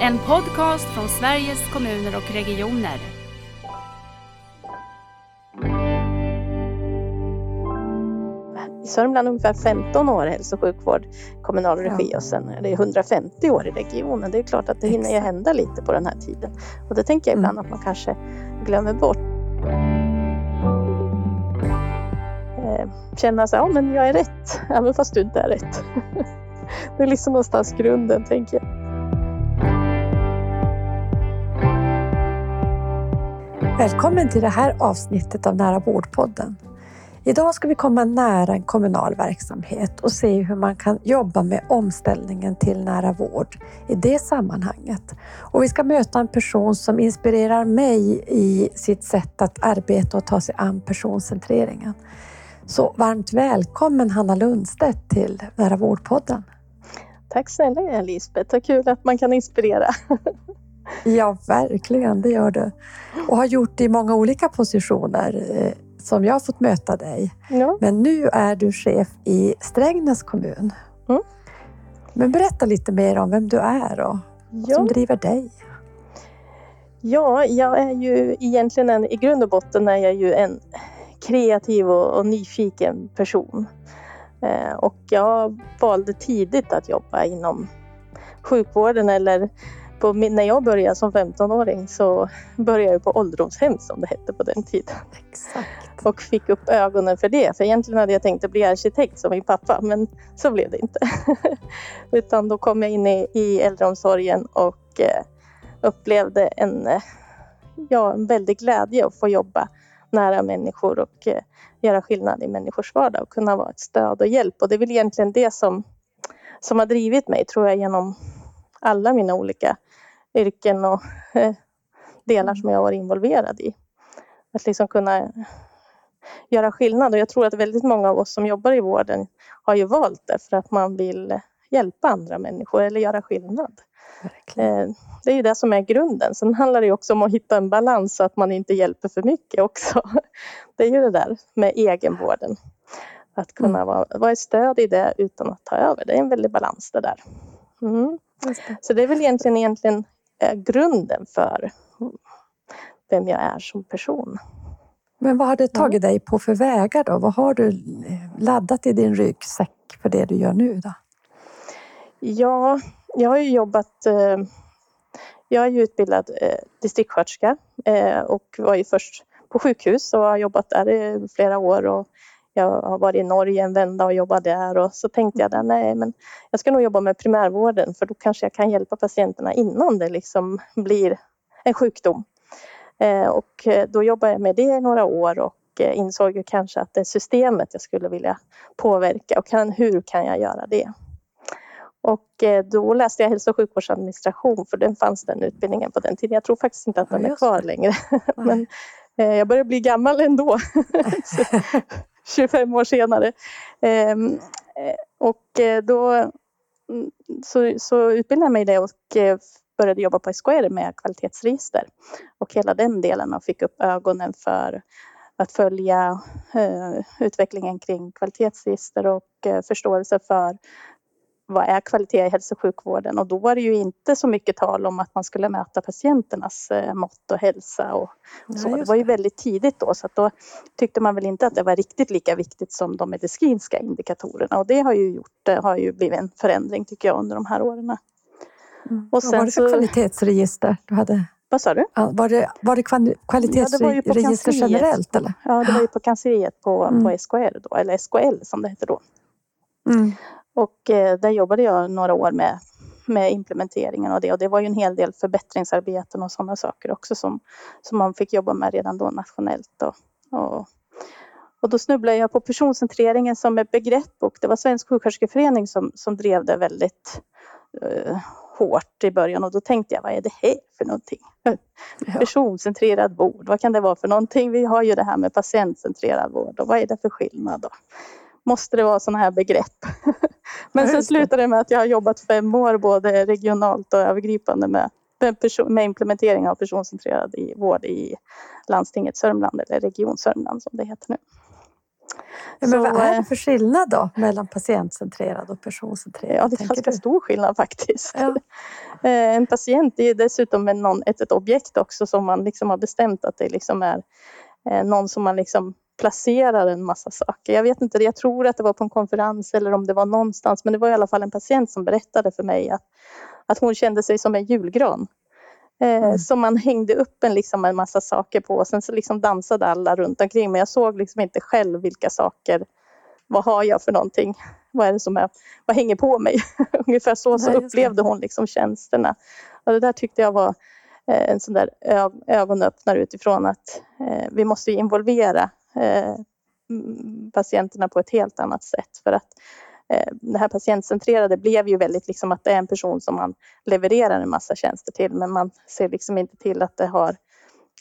En podcast från Sveriges kommuner och regioner. I Sörmland ungefär 15 år hälso och sjukvård kommunal regi och sen är det 150 år i regionen. Det är klart att det hinner ju hända lite på den här tiden. Och det tänker jag ibland att man kanske glömmer bort. Eh, Känna så här, ja men jag är rätt, även fast du inte är rätt. Det är liksom någonstans grunden tänker jag. Välkommen till det här avsnittet av Nära vårdpodden. Idag ska vi komma nära en kommunal verksamhet och se hur man kan jobba med omställningen till nära vård i det sammanhanget. Och vi ska möta en person som inspirerar mig i sitt sätt att arbeta och ta sig an personcentreringen. Så varmt välkommen Hanna Lundstedt till Nära vårdpodden. Tack snälla Lisbeth, vad kul att man kan inspirera. Ja, verkligen, det gör du. Och har gjort det i många olika positioner eh, som jag har fått möta dig. Ja. Men nu är du chef i Strängnäs kommun. Mm. Men berätta lite mer om vem du är och vad som Ja. driver dig. Ja, jag är ju egentligen en, i grund och botten är jag ju en kreativ och, och nyfiken person. Eh, och jag valde tidigt att jobba inom sjukvården eller på, när jag började som 15-åring så började jag på ålderdomshem som det hette på den tiden Exakt. och fick upp ögonen för det. För egentligen hade jag tänkt att bli arkitekt som min pappa, men så blev det inte. Utan då kom jag in i, i äldreomsorgen och eh, upplevde en, eh, ja, en väldig glädje att få jobba nära människor och eh, göra skillnad i människors vardag och kunna vara ett stöd och hjälp. Och det är väl egentligen det som, som har drivit mig, tror jag, genom alla mina olika yrken och eh, delar som jag varit involverad i. Att liksom kunna göra skillnad. Och jag tror att väldigt många av oss som jobbar i vården har ju valt det för att man vill hjälpa andra människor eller göra skillnad. Verkligen. Eh, Det är ju det som är grunden. Sen handlar det också om att hitta en balans så att man inte hjälper för mycket också. Det är ju det där med egenvården. Att kunna vara, vara ett stöd i det utan att ta över. Det är en väldig balans det där. Mm. Det. Så det är väl egentligen, egentligen eh, grunden för vem jag är som person. Men vad har det tagit dig på för vägar då? Vad har du eh, laddat i din ryggsäck för det du gör nu då? Ja, jag har ju jobbat... Eh, jag är ju utbildad eh, distriktssköterska och var ju först på sjukhus och har jobbat där i flera år. Och jag har varit i Norge en vända och jobbat där och så tänkte jag där, nej men jag ska nog jobba med primärvården för då kanske jag kan hjälpa patienterna innan det liksom blir en sjukdom. Eh, och eh, då jobbade jag med det i några år och eh, insåg ju kanske att det är systemet jag skulle vilja påverka och kan, hur kan jag göra det? Och då läste jag hälso och sjukvårdsadministration för den fanns den utbildningen på den tiden. Jag tror faktiskt inte att den är kvar längre. Men jag börjar bli gammal ändå. 25 år senare. Ehm, eh, och eh, då mm, så, så utbildade jag mig i det och eh, började jobba på SKR med kvalitetsregister. Och hela den delen och fick upp ögonen för att följa eh, utvecklingen kring kvalitetsregister och eh, förståelse för vad är kvalitet i hälso och sjukvården? Och då var det ju inte så mycket tal om att man skulle mäta patienternas eh, mått och hälsa och, så. Det just var ju väldigt tidigt då så att då tyckte man väl inte att det var riktigt lika viktigt som de medicinska indikatorerna och det har ju gjort, det har ju blivit en förändring tycker jag under de här åren. Mm. Och Vad var sen det för så- kvalitetsregister du hade? Vad sa du? Ja, Var det, var det Ja, det kvalitetsregister kansliet. generellt eller? Ja, det var ju på kansliet på, Mm. på SKR då, eller SKL som det hette då. Mm. Och eh, där jobbade jag några år med, med implementeringen av det. Och det var ju en hel del förbättringsarbeten och sådana saker också som, som man fick jobba med redan då nationellt. Och, och, och då snubblade jag på personcentreringen som ett begrepp och det var Svensk sjuksköterskeförening som, som drev det väldigt eh, hårt i början och då tänkte jag, vad är det här för någonting? Personcentrerad vård, vad kan det vara för någonting? Vi har ju det här med patientcentrerad vård och vad är det för skillnad då? Måste det vara sådana här begrepp? Men sen slutade det med att jag har jobbat fem år både regionalt och övergripande med, med, implementering av personcentrerad i vård i landstinget Sörmland eller Region Sörmland som det heter nu. Ja, men Så, vad är det eh, för skillnad då mellan patientcentrerad och personcentrerad? Ja, det är ganska du? stor skillnad faktiskt. Ja. Eh, En patient är dessutom en någon, ett, ett objekt också som man liksom har bestämt att det liksom är eh, någon som man liksom placerar en massa saker. Jag vet inte, jag tror att det var på en konferens eller om det var någonstans, men det var i alla fall en patient som berättade för mig att, att hon kände sig som en julgran. Eh, Mm. Som man hängde upp en, liksom en massa saker på och sen så liksom dansade alla runt omkring. Men jag såg liksom inte själv vilka saker, vad har jag för någonting? Vad är det som är, vad hänger på mig? Ungefär så, så upplevde hon liksom tjänsterna. Och det där tyckte jag var eh, en sån där ögonöppnare utifrån att eh, vi måste involvera patienterna på ett helt annat sätt. För att eh, det här patientcentrerade blev ju väldigt liksom att det är en person som man levererar en massa tjänster till men man ser liksom inte till att det har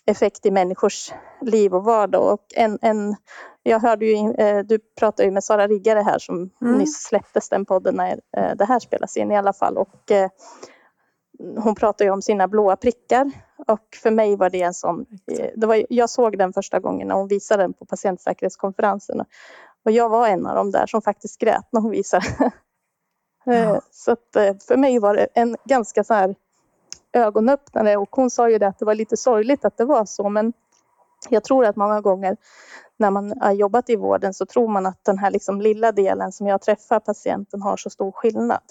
effekt i människors liv och vardag. Och en, en, jag hörde ju, eh, du pratade ju med Sara Riggare här som Mm. nyss släpptes den podden när eh, det här spelas in i alla fall. Och, eh, hon pratade ju om sina blåa prickar och för mig var det en sån, eh, det var, jag såg den första gången när hon visade den på patientsäkerhetskonferensen. Och jag var en av dem där som faktiskt grät när hon visade. Eh, Ja. Så eh, för mig var det en ganska så här ögonöppnare och hon sa ju det att det var lite sorgligt att det var så men jag tror att många gånger när man har jobbat i vården så tror man att den här liksom lilla delen som jag träffar patienten har så stor skillnad.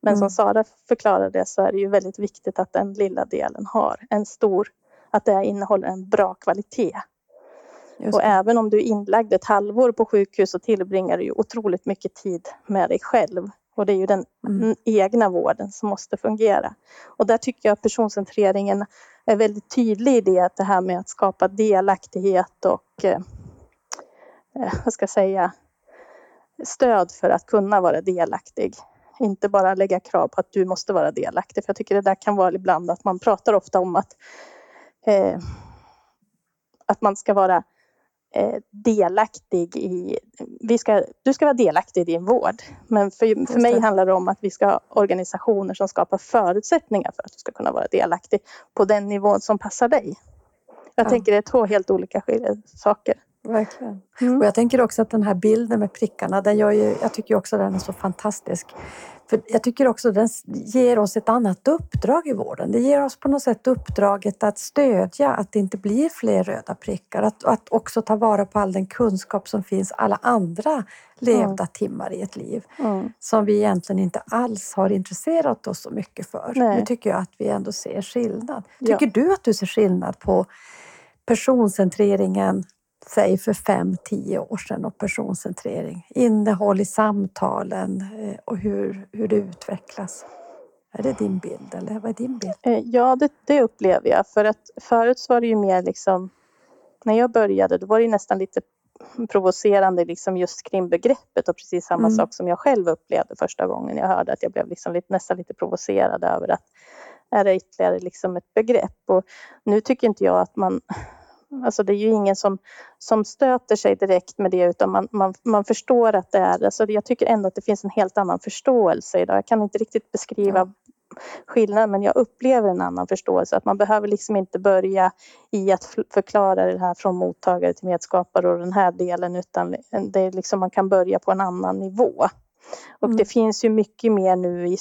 Men som Mm. Sara förklarade så är det ju väldigt viktigt att den lilla delen har en stor, att det innehåller en bra kvalitet. Och även om du är inlagd ett halvår på sjukhus så tillbringar du ju otroligt mycket tid med dig själv. Och det är ju den Mm. egna vården som måste fungera. Och där tycker jag att personcentreringen är väldigt tydlig i det, att det här med att skapa delaktighet och eh, eh, vad ska jag säga, stöd för att kunna vara delaktig. Inte bara lägga krav på att du måste vara delaktig. För jag tycker det där kan vara ibland att man pratar ofta om att, eh, att man ska vara eh, delaktig i... Vi ska, du ska vara delaktig i din vård. Men för, för mig handlar det om att vi ska ha organisationer som skapar förutsättningar för att du ska kunna vara delaktig på den nivån som passar dig. Jag Ja. tänker det är två helt olika saker. Verkligen. Mm. Och jag tänker också att den här bilden med prickarna, den gör ju, jag tycker också den är så fantastisk. För jag tycker också den ger oss ett annat uppdrag i vården. Det ger oss på något sätt uppdraget att stödja att det inte blir fler röda prickar. Att, att också ta vara på all den kunskap som finns alla andra levda timmar i ett liv. Mm. Som vi egentligen inte alls har intresserat oss så mycket för. Nej. Nu tycker jag att vi ändå ser skillnad. Ja. Tycker du att du ser skillnad på personcentreringen säg för fem, tio år sedan och personcentrering. Innehåll i samtalen eh, och hur, hur det utvecklas. Är det din bild eller vad är din bild? Eh, Ja, det, det upplever jag. För att förut så var det ju mer liksom... När jag började då var det nästan lite provocerande liksom just kring begreppet och precis samma Mm. sak som jag själv upplevde första gången jag hörde att jag blev liksom lite, nästan lite provocerad över att är det ytterligare liksom ett begrepp. Och nu tycker inte jag att man... Alltså det är ju ingen som, som stöter sig direkt med det utan man, man, man förstår att det är... Alltså jag tycker ändå att det finns en helt annan förståelse idag. Jag kan inte riktigt beskriva Ja. skillnad men jag upplever en annan förståelse. Att man behöver liksom inte börja i att förklara det här från mottagare till medskapare och den här delen utan det är liksom, man kan börja på en annan nivå. Och Mm. det finns ju mycket mer nu i,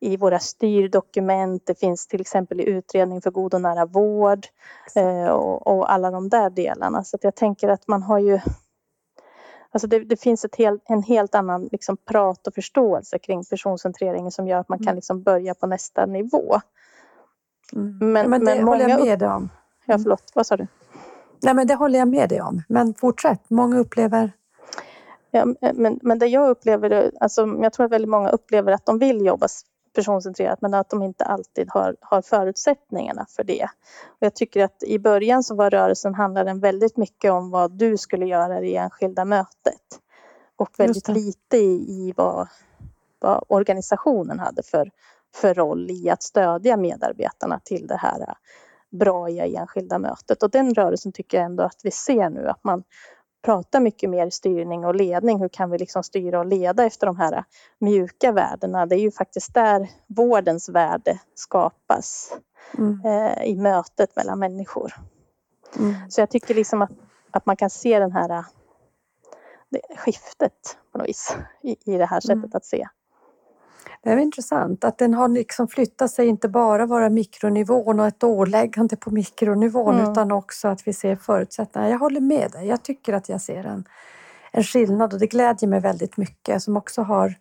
i våra styrdokument. Det finns till exempel i utredning för god och nära vård eh, och, och alla de där delarna. Så jag tänker att man har ju Alltså det, det finns ett helt, en helt annan liksom prat och förståelse kring personcentreringen som gör att man kan Mm. liksom börja på nästa nivå. Mm. Men- Ja, men det men håller jag med dig om. Ja, förlåt, vad sa du? Nej, men det håller jag med dig om. Men fortsätt. Många upplever... Ja, men, men det jag upplever, alltså, jag tror att väldigt många upplever att de vill jobba personcentrerat men att de inte alltid har, har förutsättningarna för det. Och jag tycker att i början så var rörelsen handlade väldigt mycket om vad du skulle göra i enskilda mötet. Och väldigt lite i, i vad, vad organisationen hade för, för roll i att stödja medarbetarna till det här äh, bra i enskilda mötet. Och den rörelsen tycker jag ändå att vi ser nu att man pratar mycket mer styrning och ledning. Hur kan vi liksom styra och leda efter de här mjuka värdena? Det är ju faktiskt där vårdens värde skapas Mm. eh, i mötet mellan människor. Mm. Så jag tycker liksom att, att man kan se den här det skiftet på något vis i, i det här sättet mm. att se. Det är intressant att den har liksom flyttat sig, inte bara vara mikronivån och ett åläggande på mikronivån mm. utan också att vi ser förutsättningar. Jag håller med dig, jag tycker att jag ser en, en skillnad och det glädjer mig väldigt mycket som också har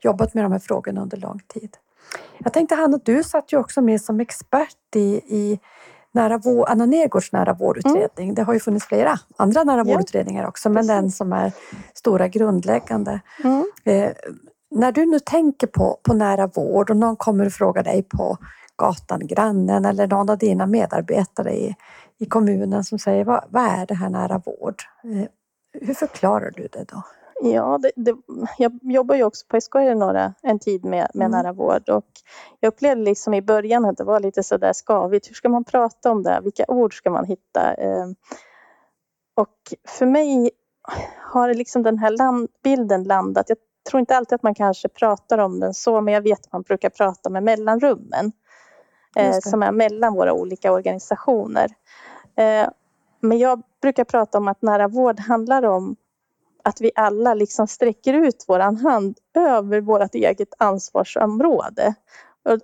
jobbat med de här frågorna under lång tid. Jag tänkte Hanna, du satt ju också med som expert i, i nära vår, Anna Nergårds nära vårdutredning. Mm. Det har ju funnits flera andra nära ja. vårdutredningar också, men Precis. den som är stora grundläggande. Mm. Eh, när du nu tänker på, på nära vård och någon kommer och frågar dig på gatan, grannen eller någon av dina medarbetare i, i kommunen som säger vad, vad är det här nära vård? Eh, hur förklarar du det då? Ja, det, det, jag jobbar ju också på SKR några, en tid med, med mm. nära vård och jag upplevde liksom i början att det var lite sådär skavigt. Hur ska man prata om det? Vilka ord ska man hitta? Eh, och för mig har liksom den här land, bilden landat. Jag tror inte alltid att man kanske pratar om den så, men jag vet att man brukar prata med mellanrummen eh, som är mellan våra olika organisationer. Eh, men jag brukar prata om att nära vård handlar om att vi alla liksom sträcker ut våran hand över vårt eget ansvarsområde.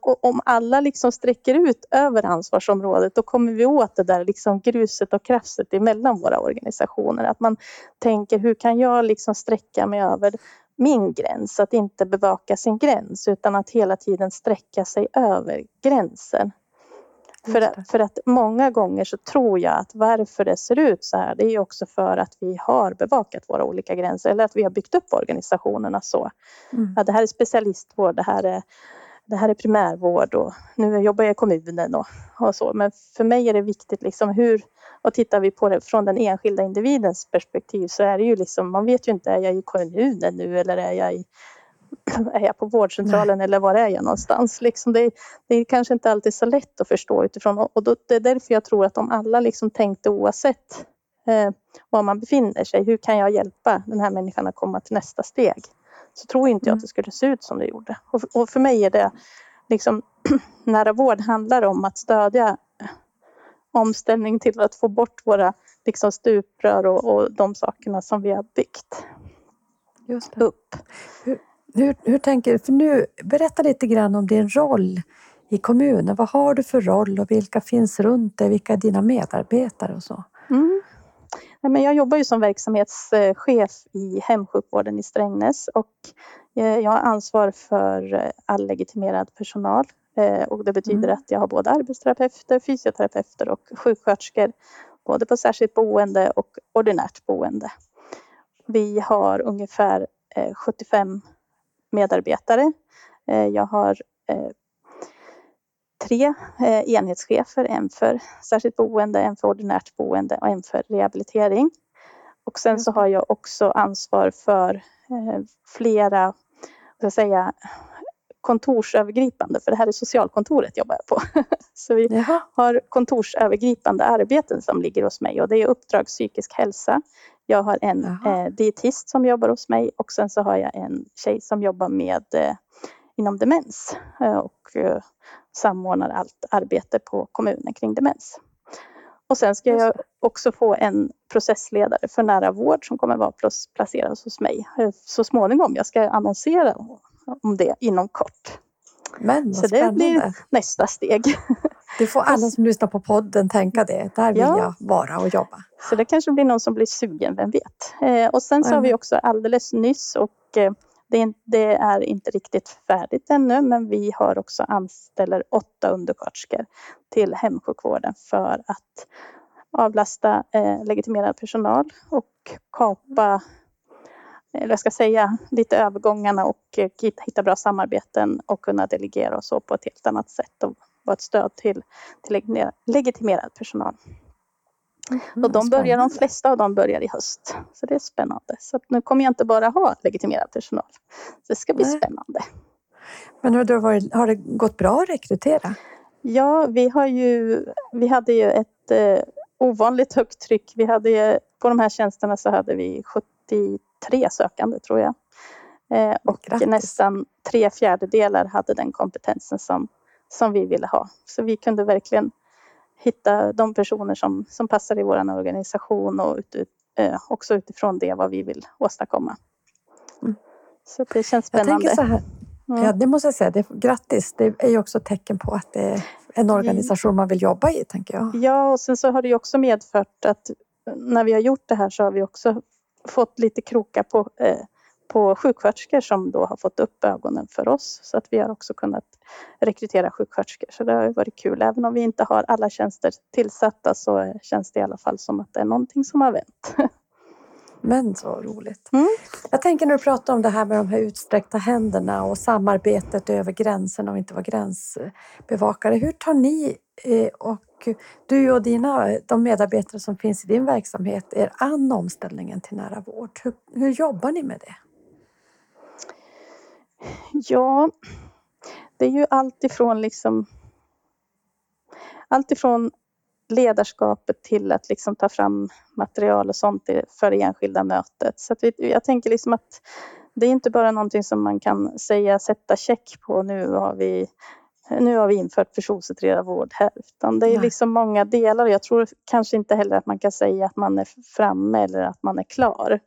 Och om alla liksom sträcker ut över ansvarsområdet då kommer vi åt det där liksom gruset och krafset emellan våra organisationer. Att man tänker hur kan jag liksom sträcka mig över min gräns, att inte bevaka sin gräns utan att hela tiden sträcka sig över gränsen. För att, för att många gånger så tror jag att varför det ser ut så här, det är också för att vi har bevakat våra olika gränser eller att vi har byggt upp organisationerna så. Mm. Ja, det här är specialistvård, det här är, det här är primärvård och nu jobbar jag i kommunen och, och så. Men för mig är det viktigt liksom hur, och tittar vi på det från den enskilda individens perspektiv så är det ju liksom, man vet ju inte, är jag i kommunen nu eller är jag i är jag på vårdcentralen Nej. eller var är jag någonstans? Liksom det, det är kanske inte alltid så lätt att förstå utifrån och då, det är därför jag tror att om alla liksom tänkte oavsett eh, var man befinner sig, hur kan jag hjälpa den här människan att komma till nästa steg? Så tror inte jag att mm. det skulle se ut som det gjorde. Och, och för mig är det liksom nära vård handlar om att stödja omställning till att få bort våra liksom, stuprör och, och de sakerna som vi har byggt upp. Hur, hur, hur tänker du? För nu, berätta lite grann om din roll i kommunen. Vad har du för roll och vilka finns runt dig? Vilka är dina medarbetare och så? Mm. Jag jobbar ju som verksamhetschef i hemsjukvården i Strängnäs och eh, jag har ansvar för eh, all legitimerad personal eh, och det betyder mm. att jag har både arbetsterapeuter, fysioterapeuter och sjuksköterskor både på särskilt boende och ordinärt boende. Vi har ungefär 75 medarbetare. Jag har tre eh, enhetschefer, en för särskilt boende, en för ordinärt boende och en för rehabilitering. Och sen så har jag också ansvar för flera, ska säga, kontorsövergripande, för det här är socialkontoret jobbar jag på. Så vi Jaha. har kontorsövergripande arbeten som ligger hos mig och det är uppdrag psykisk hälsa, jag har en eh, dietist som jobbar hos mig och sen så har jag en tjej som jobbar med eh, inom demens eh, och eh, samordnar allt arbete på kommunen kring demens. Och sen ska jag också få en processledare för nära vård som kommer vara placerad hos mig eh, så småningom. Jag ska annonsera om det inom kort. Men, så det blir nästa steg. Det får alla som lyssnar på podden tänka det. Där vill ja. jag vara och jobba. Så det kanske blir någon som blir sugen, vem vet. Eh, och sen så har vi också alldeles nyss och eh, det, det, är inte riktigt färdigt ännu men vi har också anställer åtta undersköterskor till hemsjukvården för att avlasta eh, legitimerad personal och kapa eller jag ska säga, lite övergångarna och eh, hitta bra samarbeten och kunna delegera och så på ett helt annat sätt och vara ett stöd till, till legitimerad personal. Mm, och de börjar, de flesta av dem börjar i höst. Så det är spännande. Så nu kommer jag inte bara ha legitimerad personal. Så det ska bli Nej. spännande. Men har det, varit, har det gått bra att rekrytera? Ja, vi, har ju, vi hade ju ett eh, ovanligt högt tryck. Vi hade på de här tjänsterna så hade vi 73 sökande tror jag. Eh, och Grattis. nästan tre fjärdedelar hade den kompetensen som som vi ville ha. Så vi kunde verkligen hitta de personer som, som passar i vår organisation och ut, ut, eh, också utifrån det vad vi vill åstadkomma. Mm. Så det känns spännande. Mm. ja, det måste jag säga, det, grattis. Det är ju också ett tecken på att det är en organisation man vill jobba i, tänker jag. Ja, och sen så har det ju också medfört att när vi har gjort det här så har vi också fått lite krokar på, eh, på sjuksköterskor som då har fått upp ögonen för oss. Så att vi har också kunnat rekrytera sjuksköterskor. Så det har varit kul. Även om vi inte har alla tjänster tillsatta så känns det i alla fall som att det är någonting som har vänt. Men så roligt. Mm. Jag tänker när du pratar om det här med de här utsträckta händerna och samarbetet över gränserna och inte vara gränsbevakare. Hur tar ni eh, och du och dina, de medarbetare som finns i din verksamhet er an omställningen till nära vård? Hur, hur jobbar ni med det? Ja, det är ju allt ifrån liksom allt ifrån ledarskapet till att liksom ta fram material och sånt för det enskilda mötet. Så vi, jag tänker liksom att det är inte bara någonting som man kan säga sätta check på nu har vi nu har vi infört personcentrerad vård här, utan det är Nej. liksom många delar. Jag tror kanske inte heller att man kan säga att man är framme eller att man är klar.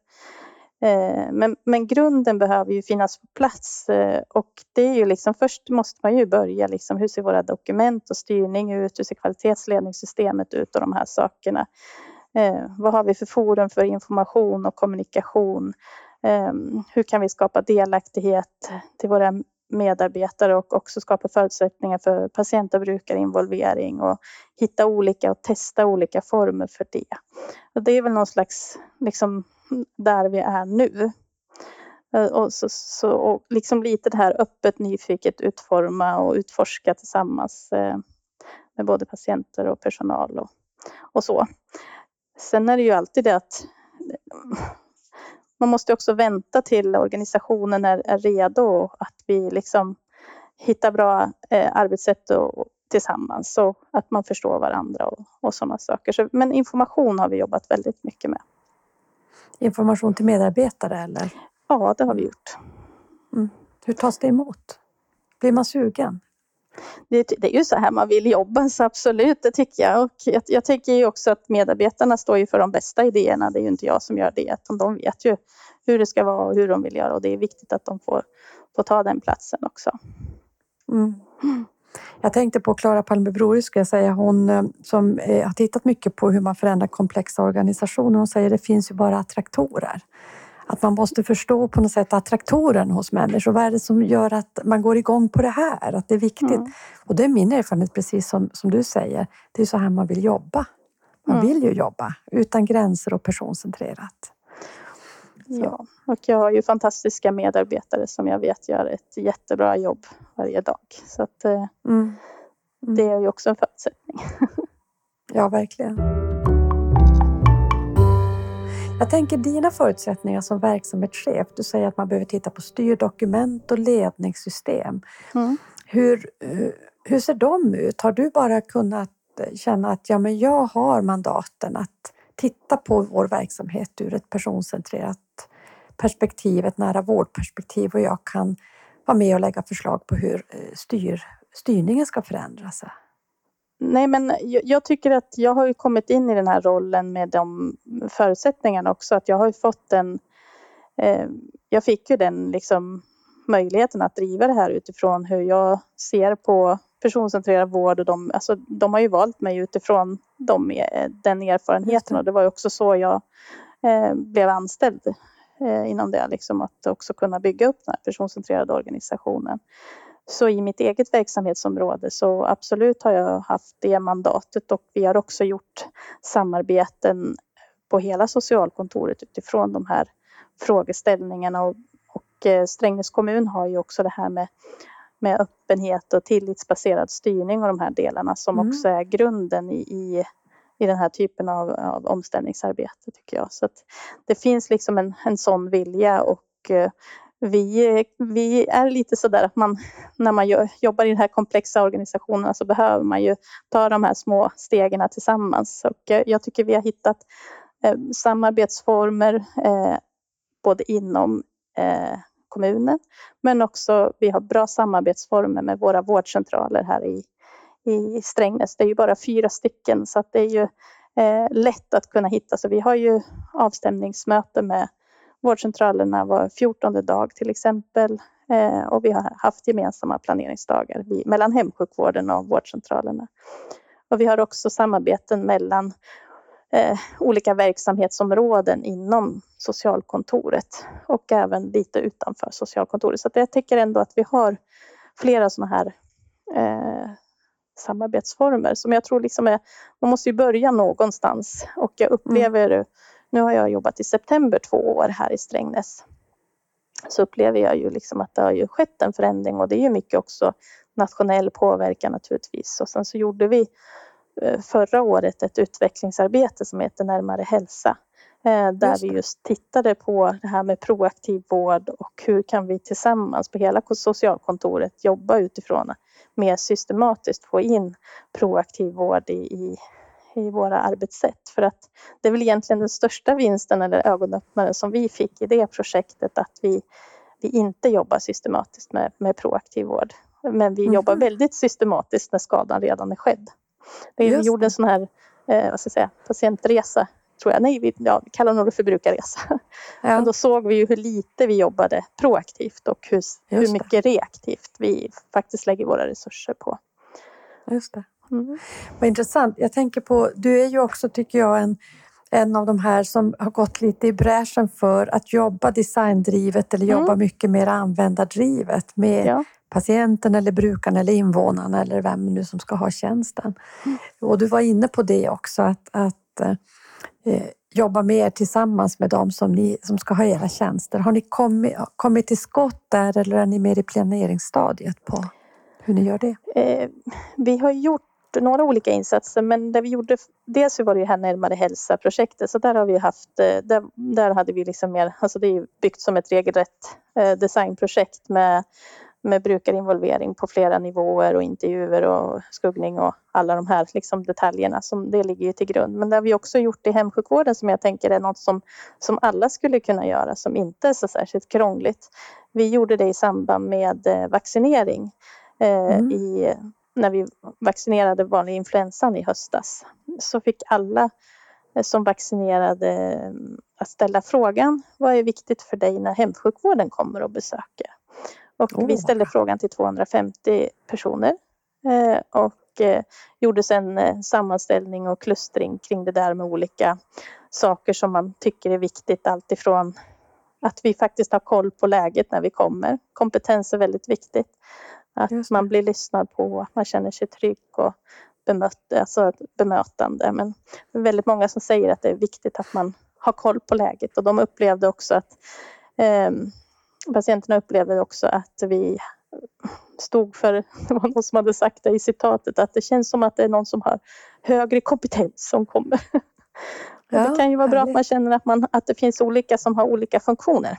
Eh, men, men grunden behöver ju finnas på plats eh, och det är ju liksom först måste man ju börja liksom hur ser våra dokument och styrning ut, hur ser kvalitetsledningssystemet ut och de här sakerna. Eh, vad har vi för forum för information och kommunikation? Eh, hur kan vi skapa delaktighet till våra medarbetare och också skapa förutsättningar för patient och brukarinvolvering och hitta olika och testa olika former för det. Och det är väl någon slags liksom där vi är nu. Eh, och, så, så, och liksom lite det här öppet, nyfiket utforma och utforska tillsammans eh, med både patienter och personal och, och så. Sen är det ju alltid det att man måste också vänta till organisationen är, är redo att vi liksom hittar bra eh, arbetssätt och, och tillsammans så att man förstår varandra och, och sådana saker. Så, men information har vi jobbat väldigt mycket med. Information till medarbetare eller? Ja, det har vi gjort. Hur tas det emot? Blir man sugen? Det, det är ju så här man vill jobba, så absolut, det tycker jag. Och jag, jag tycker ju också att medarbetarna står ju för de bästa idéerna. Det är ju inte jag som gör det, utan de vet ju hur det ska vara och hur de vill göra. Och det är viktigt att de får, får ta den platsen också. Mm. Jag tänkte på Klara Palme ska jag säga, hon eh, som eh, har tittat mycket på hur man förändrar komplexa organisationer. Hon säger att det finns ju bara attraktorer. Att man måste förstå på något sätt attraktoren hos människor. Vad är det som gör att man går igång på det här? Att det är viktigt. Mm. Och det är min erfarenhet, precis som, som du säger. Det är så här man vill jobba. Man Mm. vill ju jobba utan gränser och personcentrerat. Ja, och jag har ju fantastiska medarbetare som jag vet gör ett jättebra jobb varje dag. Så att, eh, Mm. det är ju också en förutsättning. Ja, verkligen. Jag tänker dina förutsättningar som verksamhetschef. Du säger att man behöver titta på styrdokument och ledningssystem. Mm. Hur, eh, hur ser de ut? Har du bara kunnat känna att ja, men jag har mandaten att titta på vår verksamhet ur ett personcentrerat perspektiv, ett nära vårdperspektiv och jag kan vara med och lägga förslag på hur eh, styr, styrningen ska förändras? Nej, men jag, tycker att jag har ju kommit in i den här rollen med de förutsättningarna också. Att jag har ju fått den... Eh, jag fick ju den liksom möjligheten att driva det här utifrån hur jag ser på personcentrerad vård. Och de, alltså, de har ju valt mig utifrån de, eh, den erfarenheten och det var ju också så jag eh, blev anställd eh, inom det. Liksom, att också kunna bygga upp den här personcentrerade organisationen. Så i mitt eget verksamhetsområde så absolut har jag haft det mandatet och vi har också gjort samarbeten på hela socialkontoret utifrån de här frågeställningarna och, och eh, Strängnäs kommun har ju också det här med, med öppenhet och tillitsbaserad styrning och de här delarna som Mm. också är grunden i, i, i den här typen av, av omställningsarbete tycker jag. Så att det finns liksom en, en sån vilja och eh, vi, vi är lite sådär att man när man gör, jobbar i den här komplexa organisationen så behöver man ju ta de här små stegen tillsammans. Och eh, jag tycker vi har hittat eh, samarbetsformer eh, både inom eh, kommunen men också vi har bra samarbetsformer med våra vårdcentraler här i, i Strängnäs. Det är ju bara fyra stycken så att det är ju eh, lätt att kunna hitta. Så vi har ju avstämningsmöte med vårdcentralerna var 14 dag till exempel. Eh, och vi har haft gemensamma planeringsdagar mellan hemsjukvården och vårdcentralerna. Och vi har också samarbeten mellan eh, olika verksamhetsområden inom socialkontoret och även lite utanför socialkontoret. Så jag tycker ändå att vi har flera sådana här eh, samarbetsformer som jag tror liksom är, man måste ju börja någonstans och jag upplever, mm. Nu har jag jobbat i september två år här i Strängnäs, så upplever jag ju liksom att det har ju skett en förändring och det är ju mycket också nationell påverkan naturligtvis. Och sen så gjorde vi eh, förra året ett utvecklingsarbete som heter Närmare hälsa Eh, där vi just tittade på det här med proaktiv vård och hur kan vi tillsammans på hela socialkontoret jobba utifrån mer systematiskt få in proaktiv vård i, i, i våra arbetssätt. För att det är väl egentligen den största vinsten eller ögonöppnaren som vi fick i det projektet att vi, vi inte jobbar systematiskt med, med proaktiv vård. Men vi mm. jobbar väldigt systematiskt när skadan redan är skedd. Vi just. gjorde en sån här eh, vad ska jag säga, patientresa tror jag. Nej, vi, ja, vi kallar nog det för brukarresa. Ja. Men då såg vi ju hur lite vi jobbade proaktivt och hur, hur mycket reaktivt vi faktiskt lägger våra resurser på. Just det. Mm. Vad intressant. Jag tänker på, du är ju också, tycker jag, en, en av de här som har gått lite i bräschen för att jobba designdrivet eller jobba mm. mycket mer användardrivet med ja. patienten eller brukaren eller invånaren eller vem nu som ska ha tjänsten. Mm. Och du var inne på det också att, att eh, eh, jobba mer tillsammans med dem som, ni, som ska ha era tjänster. Har ni kommit, kommit till skott där eller är ni mer i planeringsstadiet på hur ni gör det? Eh, vi har gjort några olika insatser men det vi gjorde, dels var det ju här närmare hälsa-projektet så där har vi haft, eh, där, där hade vi liksom mer, alltså det är byggt som ett regelrätt eh, designprojekt med med brukarinvolvering på flera nivåer och intervjuer och skuggning och alla de här liksom detaljerna som det ligger ju till grund. Men det har vi också gjort i hemsjukvården som jag tänker är något som, som alla skulle kunna göra som inte är så särskilt krångligt. Vi gjorde det i samband med eh, vaccinering mm. i, när vi vaccinerade vanlig influensan i höstas. Så fick alla eh, som vaccinerade att ställa frågan vad är viktigt för dig när hemsjukvården kommer och besöker? Och oh. vi ställde frågan till 250 personer eh, och eh, gjorde sen eh, sammanställning och klustring kring det där med olika saker som man tycker är viktigt. Alltifrån att vi faktiskt har koll på läget när vi kommer. Kompetens är väldigt viktigt. Att man blir lyssnad på, att man känner sig trygg och bemött, alltså bemötande. Men det är väldigt många som säger att det är viktigt att man har koll på läget och de upplevde också att eh, patienterna upplevde också att vi stod för, det var någon som hade sagt det i citatet, att det känns som att det är någon som har högre kompetens som kommer. Ja, det kan ju vara bra att man känner att, man, att det finns olika som har olika funktioner.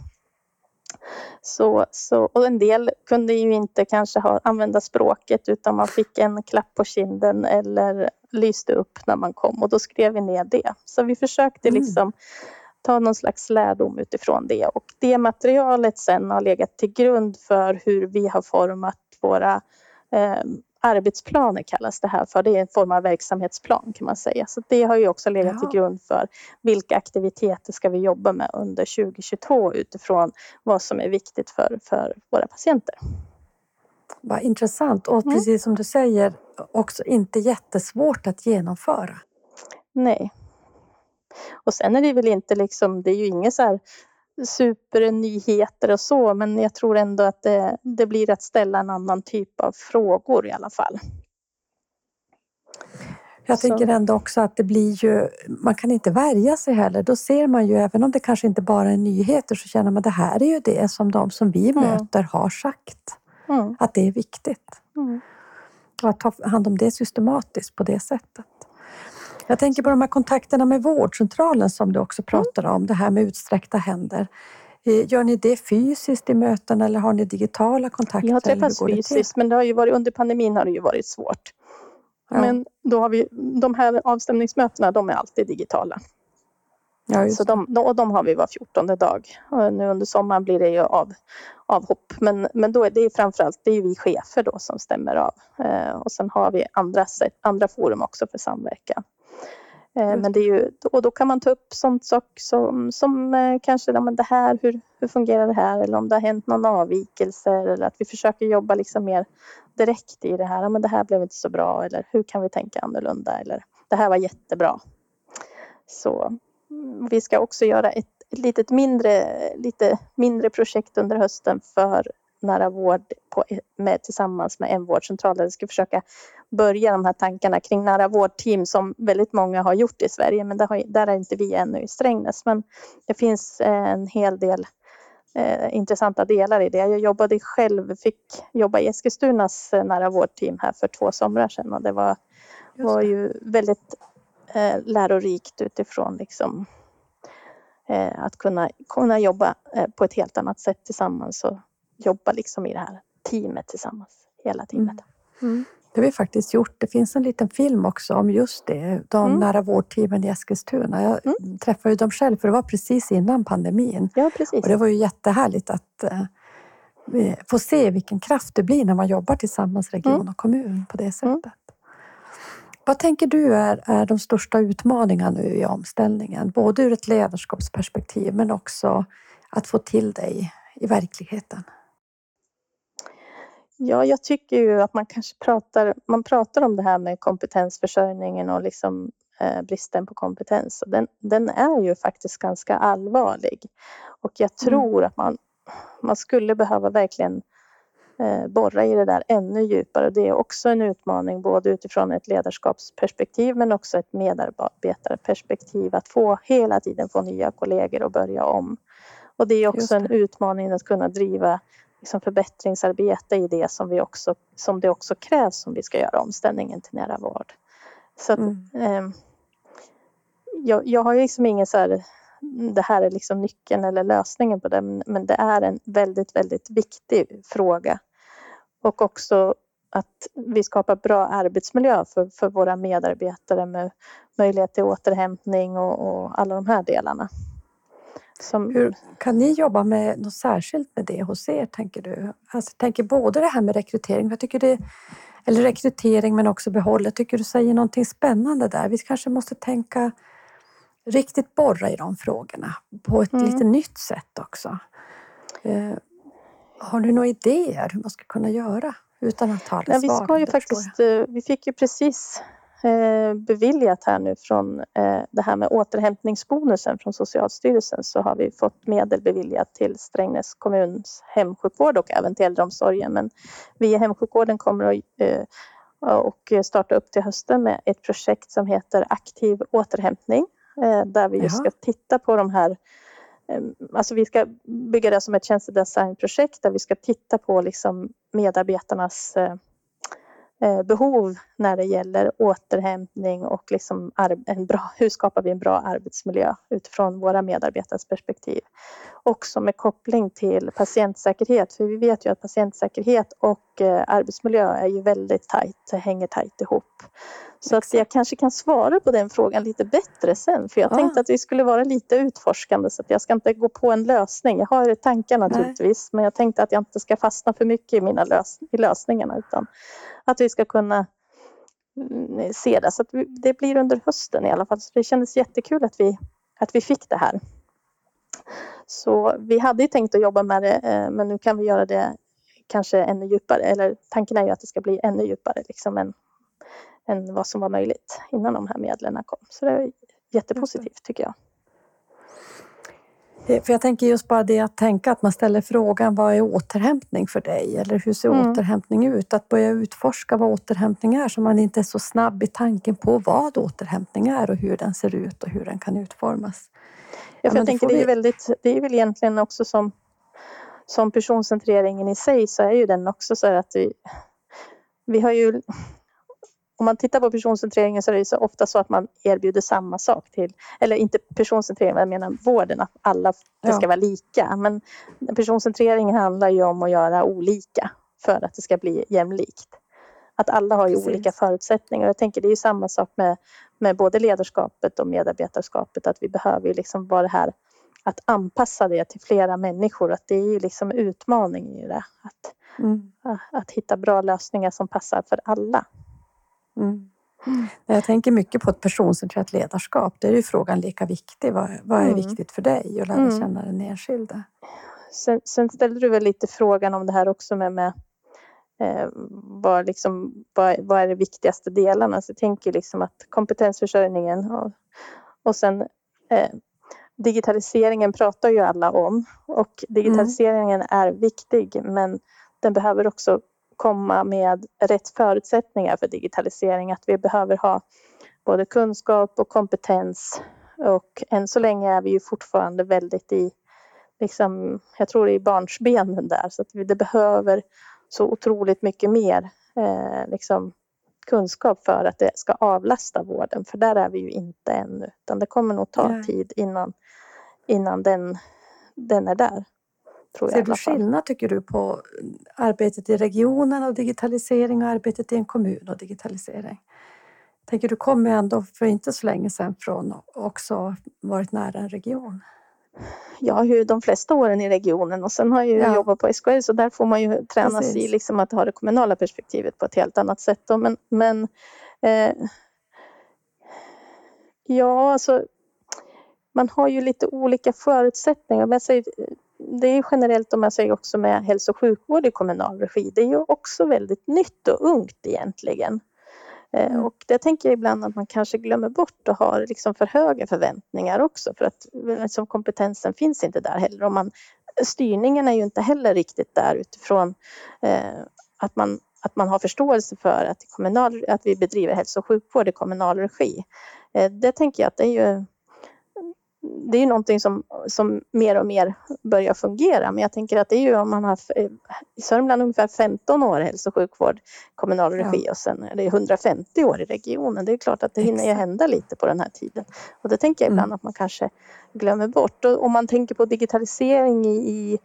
Så, så, och en del kunde ju inte kanske ha, använda språket utan man fick en klapp på kinden eller lyste upp när man kom och då skrev vi ner det. Så vi försökte mm. liksom ta någon slags lärdom utifrån det och det materialet sen har legat till grund för hur vi har format våra eh, arbetsplaner kallas det här för. Det är en form av verksamhetsplan kan man säga. Så det har ju också legat ja. till grund för vilka aktiviteter ska vi jobba med under 2022 utifrån vad som är viktigt för, för våra patienter. Vad intressant och mm. precis som du säger också inte jättesvårt att genomföra. Nej, och sen är det väl inte liksom, det är ju inget så här supernyheter och så, men jag tror ändå att det, det blir att ställa en annan typ av frågor i alla fall. Jag så. tänker ändå också att det blir ju, man kan inte värja sig heller. Då ser man ju, även om det kanske inte bara är nyheter, så känner man att det här är ju det som de som vi mm. möter har sagt. Mm. Att det är viktigt. Mm. Och att ta hand om det systematiskt på det sättet. Jag tänker på de här kontakterna med vårdcentralen som du också pratar om, det här med utsträckta händer. Eh, gör ni det fysiskt i möten eller har ni digitala kontakter? Vi har träffats fysiskt men det har ju varit, under pandemin har det ju varit svårt. Ja. Men då har vi, de här avstämningsmötena de är alltid digitala. Ja, så de, och de har vi var 14 dag. Och nu under sommaren blir det ju av, avhopp. Men, men då är det framförallt det är vi chefer då som stämmer av. Eh, och sen har vi andra, andra forum också för samverkan. Eh, men det är ju, och då kan man ta upp sånt sak som, som eh, kanske, men det här, hur, hur fungerar det här? Eller om det har hänt någon avvikelse eller att vi försöker jobba liksom mer direkt i det här. Ja, men det här blev inte så bra eller hur kan vi tänka annorlunda? Eller det här var jättebra. Så mm, vi ska också göra ett, ett litet mindre, lite mindre projekt under hösten för nära vård på, med, tillsammans med en vårdcentral där vi ska försöka börja de här tankarna kring nära vårdteam som väldigt många har gjort i Sverige men där, har, där är inte vi ännu i Strängnäs. Men det finns en hel del eh, intressanta delar i det. Jag jobbade själv, fick jobba i Eskilstunas eh, nära vårdteam här för två somrar sedan och det var, var ju väldigt eh, lärorikt utifrån liksom, eh, att kunna, kunna jobba eh, på ett helt annat sätt tillsammans och jobba liksom i det här teamet tillsammans, hela teamet. Mm. Mm. Det har vi faktiskt gjort. Det finns en liten film också om just det, de mm. nära vårdteamen i Eskilstuna. Jag mm. träffade dem själv för det var precis innan pandemin. Ja, precis. Och det var ju jättehärligt att eh, få se vilken kraft det blir när man jobbar tillsammans, region mm. och kommun på det mm. sättet. Vad tänker du är, är de största utmaningarna nu i omställningen? Både ur ett ledarskapsperspektiv men också att få till dig i verkligheten. Ja, jag tycker ju att man kanske pratar, man pratar om det här med kompetensförsörjningen och liksom, eh, bristen på kompetens. Den, den är ju faktiskt ganska allvarlig. Och jag mm. tror mm. att man, man skulle behöva verkligen eh, borra i det där ännu djupare. Det är också en utmaning både utifrån ett ledarskapsperspektiv men också ett medarbetarperspektiv att få hela tiden få nya kollegor och börja om. Och det är också en utmaning att kunna driva liksom förbättringsarbete i det som, vi också, som det också krävs om vi ska göra omställningen till nära vård. Så att, mm. eh, jag, jag har liksom ingen så här, det här är liksom nyckeln eller lösningen på det, men det är en väldigt, väldigt viktig fråga. Och också att vi skapar bra arbetsmiljö för, för våra medarbetare med möjlighet till återhämtning och, och alla de här delarna. Som... Hur kan ni jobba med något särskilt med det hos er, tänker du? Alltså, tänker både det här med rekrytering, jag tycker det, eller rekrytering men också behåll. Jag tycker du säger någonting spännande där. Vi kanske måste tänka riktigt borra i de frågorna på ett mm. lite nytt sätt också. Eh, har du några idéer hur man ska kunna göra utan att ha det ja, vi, ska ju faktiskt, eh, vi fick ju precis beviljat här nu från eh, det här med återhämtningsbonusen från Socialstyrelsen så har vi fått medel beviljat till Strängnäs kommuns hemsjukvård och även till äldreomsorgen. Men vi i hemsjukvården kommer att eh, och starta upp till hösten med ett projekt som heter Aktiv återhämtning där vi just ska titta på de här Alltså vi ska bygga det som ett tjänstedesignprojekt där vi ska titta på liksom medarbetarnas Eh, Eh, behov när det gäller återhämtning och liksom en bra, hur skapar vi en bra arbetsmiljö utifrån våra medarbetares perspektiv. Också med koppling till patientsäkerhet, för vi vet ju att patientsäkerhet och eh, arbetsmiljö är ju väldigt tajt, hänger tajt ihop. Så att jag kanske kan svara på den frågan lite bättre sen. För jag ah. tänkte att vi skulle vara lite utforskande så att jag ska inte gå på en lösning. Jag har tankar naturligtvis Nej. men jag tänkte att jag inte ska fastna för mycket i, mina lös i lösningarna utan att vi ska kunna mm, se det. Så det blir under hösten i alla fall. Så det kändes jättekul att vi, att vi fick det här. Så vi hade ju tänkt att jobba med det eh, men nu kan vi göra det kanske ännu djupare. Eller tanken är ju att det ska bli ännu djupare liksom än, än vad som var möjligt innan de här medlen kom. Så det är jättepositivt tycker jag. Eh, för jag tänker just bara det att tänka att man ställer frågan vad är återhämtning för dig? Eller hur ser mm. återhämtning ut? Att börja utforska vad återhämtning är så man inte är så snabb i tanken på vad återhämtning är och hur den ser ut och hur den kan utformas. Ja, för jag tänker det är, väldigt, det är väl egentligen också som, som personcentreringen i sig så är ju den också så att vi, vi har ju om man tittar på personcentreringen så är det så ofta så att man erbjuder samma sak till, eller inte personcentrering, jag menar vården, att alla det ska vara lika. Men personcentreringen handlar ju om att göra olika för att det ska bli jämlikt. Att alla har ju Precis. olika förutsättningar. Jag tänker det är ju samma sak med, med både ledarskapet och medarbetarskapet, att vi behöver liksom vara det här att anpassa det till flera människor, att det är ju liksom utmaning i det. Att, mm. att hitta bra lösningar som passar för alla. Mm. Mm. Jag tänker mycket på ett personcentrerat ledarskap. Där är ju frågan lika viktig. Vad, vad är mm. viktigt för dig? att lära mm. känna den enskilde. Sen, sen ställde du väl lite frågan om det här också med, med eh, vad, liksom, vad, vad, är de viktigaste delarna? Så jag tänker liksom att kompetensförsörjningen och, och sen eh, digitaliseringen pratar ju alla om och digitaliseringen mm. är viktig men den behöver också komma med rätt förutsättningar för digitalisering. Att vi behöver ha både kunskap och kompetens och än så länge är vi ju fortfarande väldigt i, liksom, jag tror i barnsbenen där så att vi, det behöver så otroligt mycket mer eh, liksom, kunskap för att det ska avlasta vården för där är vi ju inte ännu utan det kommer nog ta Nej. tid innan, innan den, den är där. Tror Ser du skillnad tycker du på arbetet i regionen och digitalisering och arbetet i en kommun och digitalisering? tänker du kommer ändå för inte så länge sedan från också varit nära en region. Ja, ju de flesta åren i regionen och sen har jag ja. jobbat på SKL så där får man ju tränas Precis. i liksom att ha det kommunala perspektivet på ett helt annat sätt. Då. Men, men eh, ja, alltså man har ju lite olika förutsättningar. Men jag säger, det är generellt om jag säger också med hälso och sjukvård i kommunal regi. Det är ju också väldigt nytt och ungt egentligen. Eh, mm. Och det tänker jag ibland att man kanske glömmer bort och har liksom för höga förväntningar också för att liksom kompetensen finns inte där heller. Och man, styrningen är ju inte heller riktigt där utifrån eh, att, man, att man har förståelse för att, kommunal, att vi bedriver hälso och sjukvård i kommunal regi. Eh, det tänker jag att det är ju det är ju någonting som, som mer och mer börjar fungera. Men jag tänker att det är ju om man har i Sörmland ungefär 15 år hälso och sjukvård kommunal regi ja. och sen är det 150 år i regionen. Det är klart att det hinner ju hända lite på den här tiden. Och det tänker jag ibland mm. att man kanske glömmer bort. Och om man tänker på digitalisering i, i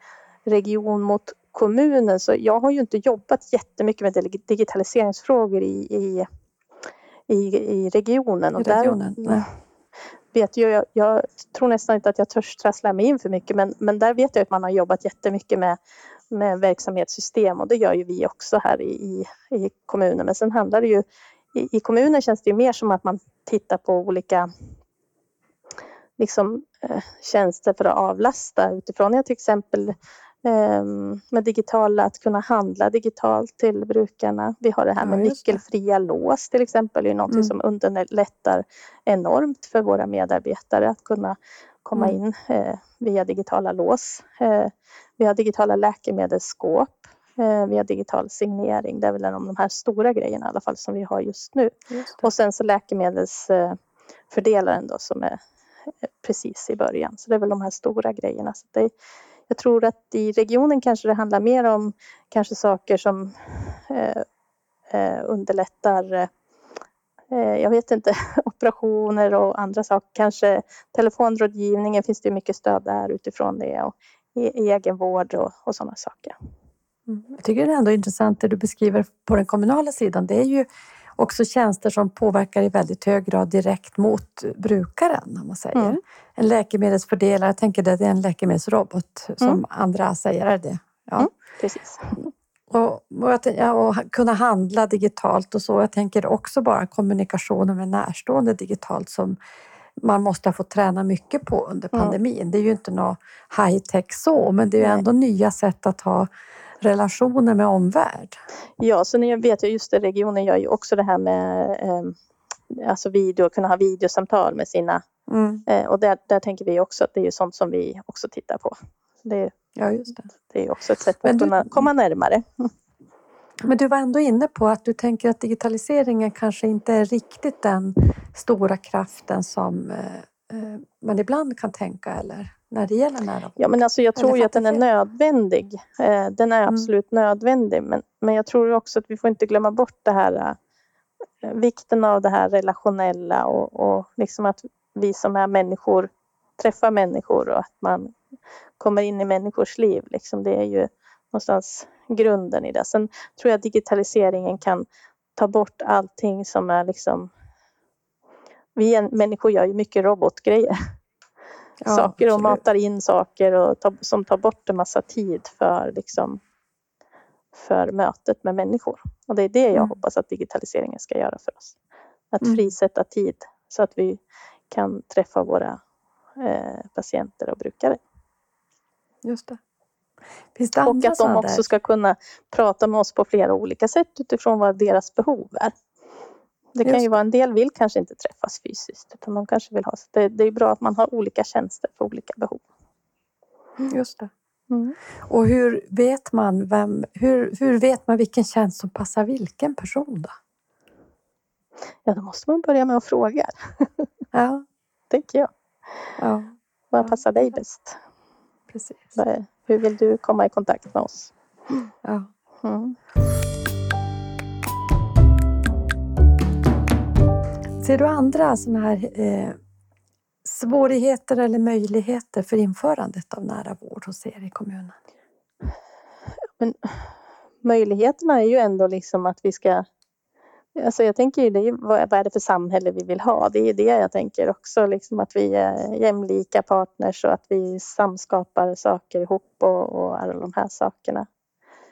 region mot kommunen så jag har ju inte jobbat jättemycket med digitaliseringsfrågor i, i, i, i regionen. Och I regionen? Där, vet ju, jag, jag, tror nästan inte att jag törs trassla mig in för mycket men, men där vet jag att man har jobbat jättemycket med, med verksamhetssystem och det gör ju vi också här i, i, i kommunen. Men sen handlar det ju, i, i kommunen känns det ju mer som att man tittar på olika liksom, eh, tjänster för att avlasta utifrån. Jag till exempel med digitala, att kunna handla digitalt till brukarna. Vi har det här med ja, nyckelfria lås till exempel, det är något mm. som underlättar enormt för våra medarbetare att kunna komma mm. in eh, via digitala lås. Eh, vi har digitala läkemedelsskåp. Eh, vi har digital signering. Det är väl en av de här stora grejerna i alla fall som vi har just nu. Just och sen så läkemedelsfördelaren då som är eh, precis i början. Så det är väl de här stora grejerna. Så det, jag tror att i regionen kanske det handlar mer om kanske saker som eh, eh underlättar eh, eh, jag vet inte, operationer och andra saker. Kanske telefonrådgivningen finns det mycket stöd där utifrån det och e-, egenvård och, och sådana saker. Mm. Jag tycker det är ändå intressant det du beskriver på den kommunala sidan. Det är ju också tjänster som påverkar i väldigt hög grad direkt mot brukaren. Om man säger. Mm. En läkemedelsfördelare, jag tänker det är en läkemedelsrobot som mm. andra säger, är det ja. Mm, precis. Och, och, ja, och, kunna handla digitalt och så. Jag tänker också bara kommunikationen med närstående digitalt som man måste ha fått träna mycket på under pandemin. Det är ju inte något high tech så, men det är ju ändå nya sätt att ha relationer med omvärld. Ja, så jag vet jag just det, regionen gör ju också det här med eh, alltså video, kunna ha videosamtal med sina mm. eh, och där, där tänker vi också att det är sånt som vi också tittar på. Det, ja, just det. det är också ett sätt att kunna komma närmare. Men du var ändå inne på att du tänker att digitaliseringen kanske inte är riktigt den stora kraften som eh, eh man ibland kan tänka eller? När det gäller nära Ja, men alltså jag tror ju att den är nödvändig. Eh, den är mm. absolut mm. nödvändig. Men, men jag tror också att vi får inte glömma bort det här eh, vikten av det här relationella och, och liksom att vi som är människor träffar människor och att man kommer in i människors liv. Liksom det är ju någonstans grunden i det. Sen tror jag digitaliseringen kan ta bort allting som är liksom... Vi människor gör ju mycket robotgrejer ja, saker och matar in saker och ta, som tar bort en massa tid för, liksom, för mötet med människor. Och det är det jag mm. hoppas att digitaliseringen ska göra för oss. att Mm. frisätta tid så att vi kan träffa våra eh, patienter och brukare. Just det. Det Och att de också där? ska kunna prata med oss på flera olika sätt utifrån vad deras behov är. Det kan Just ju vara en del vill kanske inte träffas fysiskt utan de kanske vill ha, så det, det är bra att man har olika tjänster för olika behov. Just det. Mm. Och hur vet man vem, hur, hur vet man vilken tjänst som passar vilken person då? Ja, då måste man börja med att fråga, Ja, tänker jag. ja Vad passar dig bäst? precis. Hur vill du komma i kontakt med oss? Ja. Mm. Ser du andra sådana här eh, svårigheter eller möjligheter för införandet av nära vård hos er i kommunen? Men möjligheterna är ju ändå liksom att vi ska... Alltså jag tänker ju, det är vad är det för samhälle vi vill ha? Det är det jag tänker också, liksom att vi är jämlika partners och att vi samskapar saker ihop och, och alla de här sakerna.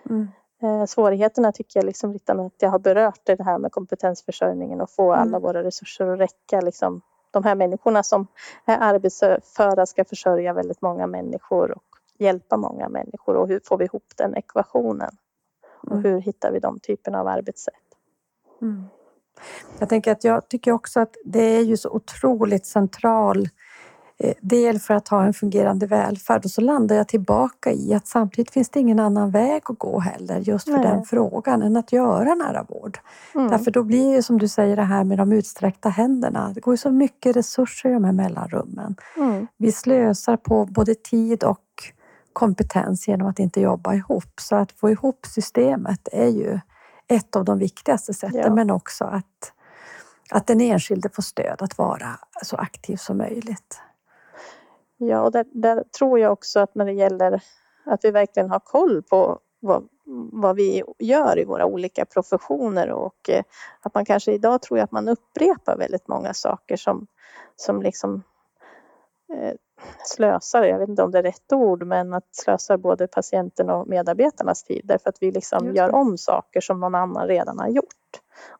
Mm. Eh, svårigheterna tycker jag liksom redan att jag har berört det här med kompetensförsörjningen och få alla Mm. våra resurser att räcka. Liksom. De här människorna som är arbetsföra ska försörja väldigt många människor och hjälpa många människor. Och hur får vi ihop den ekvationen? Och Mm. hur hittar vi de typerna av arbetssätt? Mm. Jag tänker att jag tycker också att det är ju så otroligt central eh, del för att ha en fungerande välfärd och så landar jag tillbaka i att samtidigt finns det ingen annan väg att gå heller just för Nej. den frågan än att göra nära vård. Mm. Därför då blir ju som du säger det här med de utsträckta händerna. Det går ju så mycket resurser i de här mellanrummen. Mm. Vi slösar på både tid och kompetens genom att inte jobba ihop. Så att få ihop systemet är ju ett av de viktigaste sätten Ja. men också att, att den enskilde får stöd att vara så aktiv som möjligt. Ja, och där, där tror jag också att när det gäller att vi verkligen har koll på vad, vad vi gör i våra olika professioner och eh, att man kanske idag tror jag att man upprepar väldigt många saker som, som liksom eh, slösar, jag vet inte om det är rätt ord, men att slösar både patienten och medarbetarnas tid därför att vi liksom gör om saker som någon annan redan har gjort.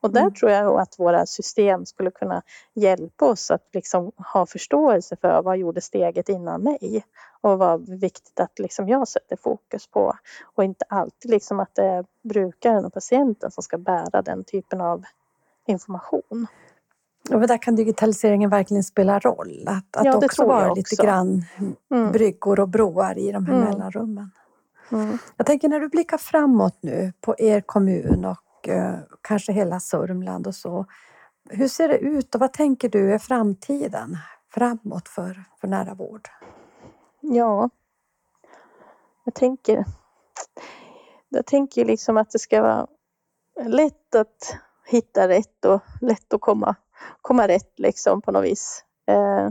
Och där Mm. tror jag att våra system skulle kunna hjälpa oss att liksom ha förståelse för vad gjorde steget innan mig och vad viktigt att liksom jag sätter fokus på och inte alltid liksom att det är brukaren och patienten som ska bära den typen av information. Och där kan digitaliseringen verkligen spela roll. Att, att Ja, också vara också. lite grann Mm. bryggor och broar i de här Mm. mellanrummen. Mm. Jag tänker när du blickar framåt nu på er kommun och eh, kanske hela Sörmland och så. Hur ser det ut och vad tänker du är framtiden framåt för, för nära vård? Ja, jag tänker, jag tänker liksom att det ska vara lätt att hitta rätt och lätt att komma, komma rätt liksom på något vis. Eh,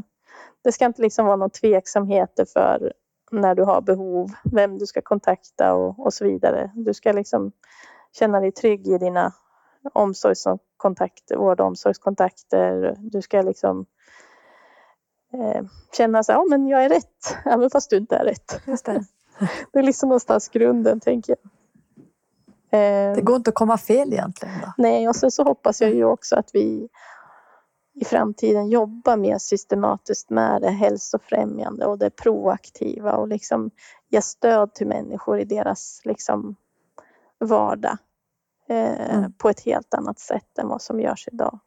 det ska inte liksom vara någon tveksamheter för när du har behov, vem du ska kontakta och, och så vidare. Du ska liksom känna dig trygg i dina omsorgskontakter, vård och omsorgskontakter. Du ska liksom eh, känna så här, ja men jag är rätt, även fast du inte är rätt. Just det. Det är liksom någonstans grunden, tänker jag. Eh, det går inte att komma fel egentligen. Då. Nej, och sen så hoppas jag ju också att vi i framtiden jobbar mer systematiskt med det hälsofrämjande och det proaktiva och liksom ge stöd till människor i deras liksom vardag eh, Mm. på ett helt annat sätt än vad som görs idag.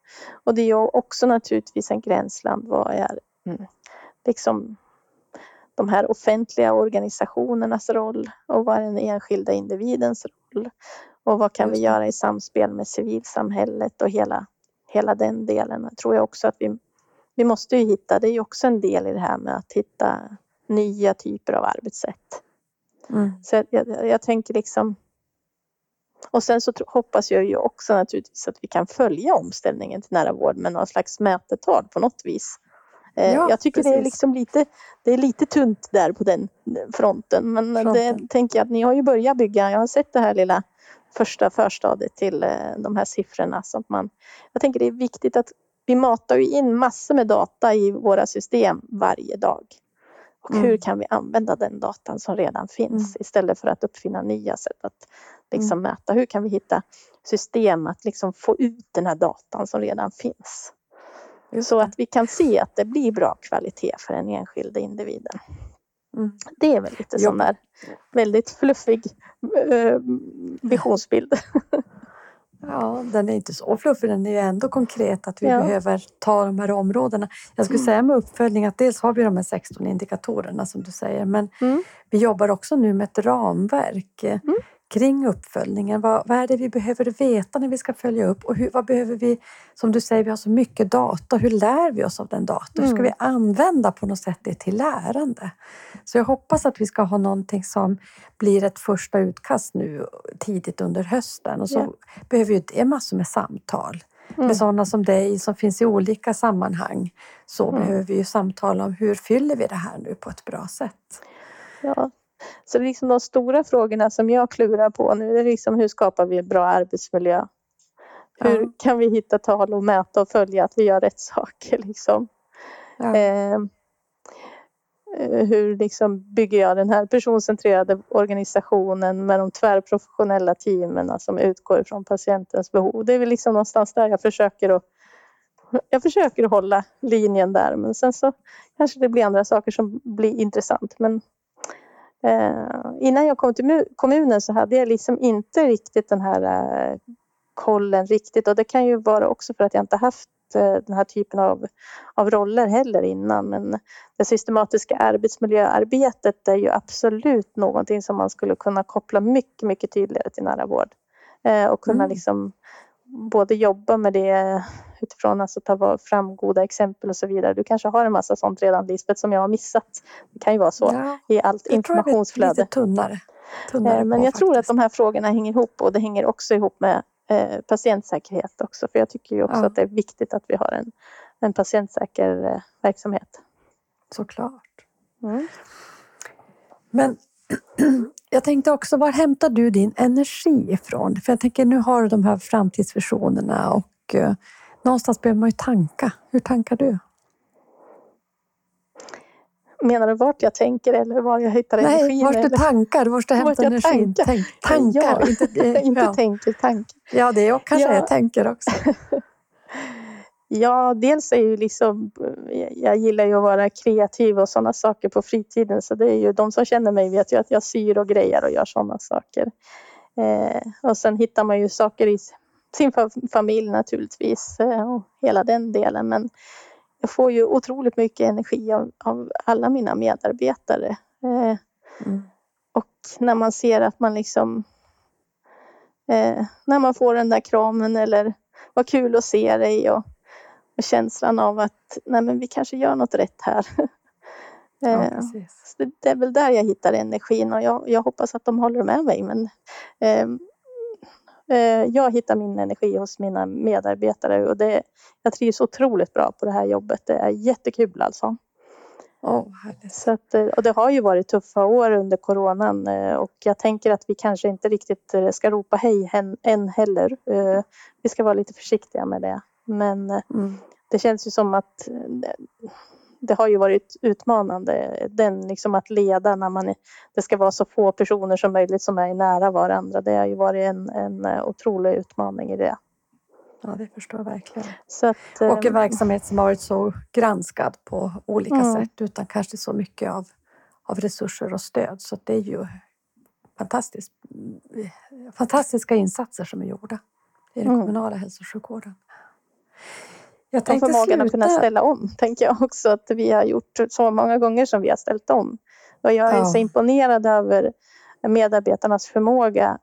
Och det är också naturligtvis en gränsland. Vad är mm, liksom de här offentliga organisationernas roll och vad är den enskilda individens roll? Och vad kan vi göra i samspel med civilsamhället och hela, hela den delen? Tror jag också att vi, vi måste ju hitta, det är ju också en del i det här med att hitta nya typer av arbetssätt. Mm. Så jag, jag, tänker liksom och sen så hoppas jag ju också naturligtvis att vi kan följa omställningen till nära vård med någon slags mätetal på något vis. Eh, Ja, jag tycker det är precis. liksom lite, det är lite tunt där på den fronten. Men Fronten. det tänker jag att ni har ju börjat bygga. Jag har sett det här lilla första förstadiet till eh, de här siffrorna. Så att man, jag tänker det är viktigt att vi matar ju in massor med data i våra system varje dag. Och Mm. hur kan vi använda den datan som redan finns Mm. istället för att uppfinna nya sätt att liksom mäta. Hur kan vi hitta system att liksom få ut den här datan som redan finns? Just Så det. att vi kan se att det blir bra kvalitet för den enskilde individen. Mm. Det är väl lite sån där väldigt fluffig eh, visionsbild. Ja, den är inte så fluffig, den är ju ändå konkret att vi Ja. behöver ta de här områdena. Jag skulle Mm. säga med uppföljning att dels har vi de här 16 indikatorerna som du säger, men Mm. vi jobbar också nu med ett ramverk Mm. Kring uppföljningen. Vad, vad är det vi behöver veta när vi ska följa upp och hur, vad behöver vi, som du säger, vi har så mycket data. Hur lär vi oss av den data? Hur ska Mm. vi använda på något sätt det till lärande? Så jag hoppas att vi ska ha någonting som blir ett första utkast nu tidigt under hösten och så Ja. behöver ju det massor med samtal Mm. med sådana som dig som finns i olika sammanhang. Så Mm. behöver vi ju samtala om hur fyller vi det här nu på ett bra sätt. Ja. Så det är liksom de stora frågorna som jag klurar på nu. Det är liksom hur skapar vi en bra arbetsmiljö? Hur Ja. kan vi hitta tal och mäta och följa att vi gör rätt saker? Liksom? Ja. Eh, eh, hur liksom bygger jag den här personcentrerade organisationen med de tvärprofessionella teamen som utgår från patientens behov. Det är väl liksom någonstans där jag försöker att jag försöker hålla linjen där men sen så kanske det blir andra saker som blir intressant. Men innan jag kom till mu- kommunen så hade jag liksom inte riktigt den här eh, kollen riktigt och det kan ju vara också för att jag inte haft eh, den här typen av, av roller heller innan. Men det systematiska arbetsmiljöarbetet är ju absolut någonting som man skulle kunna koppla mycket, mycket tydligare till nära vård. Eh, och kunna Mm. liksom både jobba med det utifrån alltså ta fram goda exempel och så vidare. Du kanske har en massa sånt redan Lisbeth som jag har missat. Det kan ju vara så Ja, i allt informationsflöde. lite tunnare. tunnare Eh, Men på jag tror att faktiskt. de här frågorna hänger ihop och det hänger också ihop med eh, patientsäkerhet också. För jag tycker ju också Ja. att det är viktigt att vi har en, en patientsäker eh, verksamhet. Såklart. Mm. Men jag tänkte också, var hämtar du din energi ifrån? För jag tänker, nu har du de här framtidsvisionerna och någonstans behöver man ju tanka. Hur tankar du? Menar du vart jag tänker eller var jag hittar Nej, energin? vart du tankar, vart du Vart hämtar jag energin. tankar. Tänk, tankar, Ja, inte, eh, inte ja. tänker, tanke. ja, det är kanske Ja. jag tänker också. Ja, dels är ju liksom, eh, jag gillar ju att vara kreativ och sådana saker på fritiden. Så det är ju, de som känner mig vet ju att jag syr och grejer och gör sådana saker. Eh, och sen hittar man ju saker i sin fa- familj naturligtvis eh, och hela den delen. Men jag får ju otroligt mycket energi av, av alla mina medarbetare. Eh, Mm. och när man ser att man liksom eh, när man får den där kramen eller vad kul att se dig och, och känslan av att nej men vi kanske gör något rätt här. Ja, eh, det, är väl där jag hittar energin och jag, jag hoppas att de håller med mig. Men, eh, jag hittar min energi hos mina medarbetare och det, jag trivs otroligt bra på det här jobbet. Det är jättekul alltså. Härligt. Så att, eh, och det har ju varit tuffa år under coronan eh, och jag tänker att vi kanske inte riktigt eh, ska ropa hej än heller. Eh, Vi ska vara lite försiktiga med det. Men eh, Mm. det känns ju som att eh, det- har ju varit utmanande. Den liksom att leda när man det ska vara så få personer som möjligt som är nära varandra. Det har ju varit en, en eh, otrolig utmaning i det. Ja, det förstår jag verkligen. Att, eh, Och en verksamhet som har varit så granskad på olika Mm. sätt utan kanske så mycket av, av resurser och stöd. Så det är ju fantastiskt, fantastiska insatser som är gjorda i den Mm. kommunala hälso och sjukvården. Jag Och förmågan att kunna sluta- ställa om, tänker jag också att vi har gjort så många gånger som vi har ställt om. Och jag är Ja. så imponerad över medarbetarnas förmåga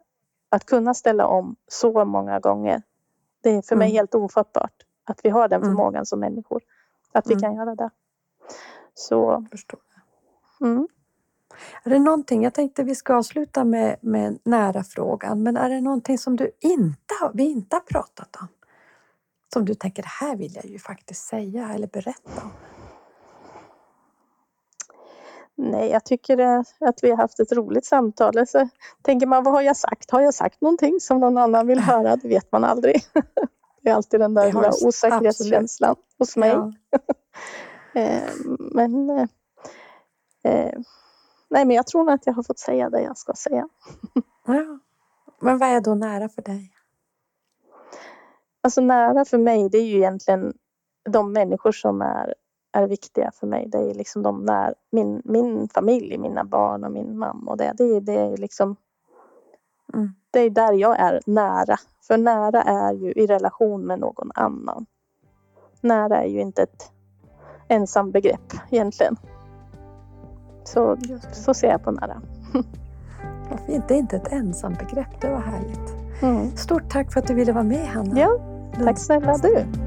att kunna ställa om så många gånger. Det är för mig Mm. helt ofattbart att vi har den Mm. förmågan som människor. Att vi Mm. kan göra det. Så, Förstår. mm. Är det någonting, jag tänkte vi ska avsluta med, med nära frågan, men är det någonting som du inte vi inte har pratat om? Som du tänker, det här vill jag ju faktiskt säga eller berätta om. Nej, jag tycker att vi har haft ett roligt samtal. Så tänker man, vad har jag sagt? Har jag sagt någonting som någon annan vill höra? Det vet man aldrig. Det är alltid den där lilla osäkerhetskänslan hos mig. Ja. Eh, Men eh, eh, nej, men jag tror nog att jag har fått säga det jag ska säga. Ja. Men vad är då nära för dig? Alltså nära för mig, det är ju egentligen de människor som är, är viktiga för mig. Det är liksom de när, min, min familj, mina barn och min mamma och det. Det är, det är liksom Mm. det är där jag är nära. För nära är ju i relation med någon annan. Nära är ju inte ett ensam begrepp egentligen. Så, så ser jag på nära. Vad fint. Det är inte ett ensamt begrepp. Det var härligt. Mm. Stort tack för att du ville vara med Hanna. Ja, tack snälla du.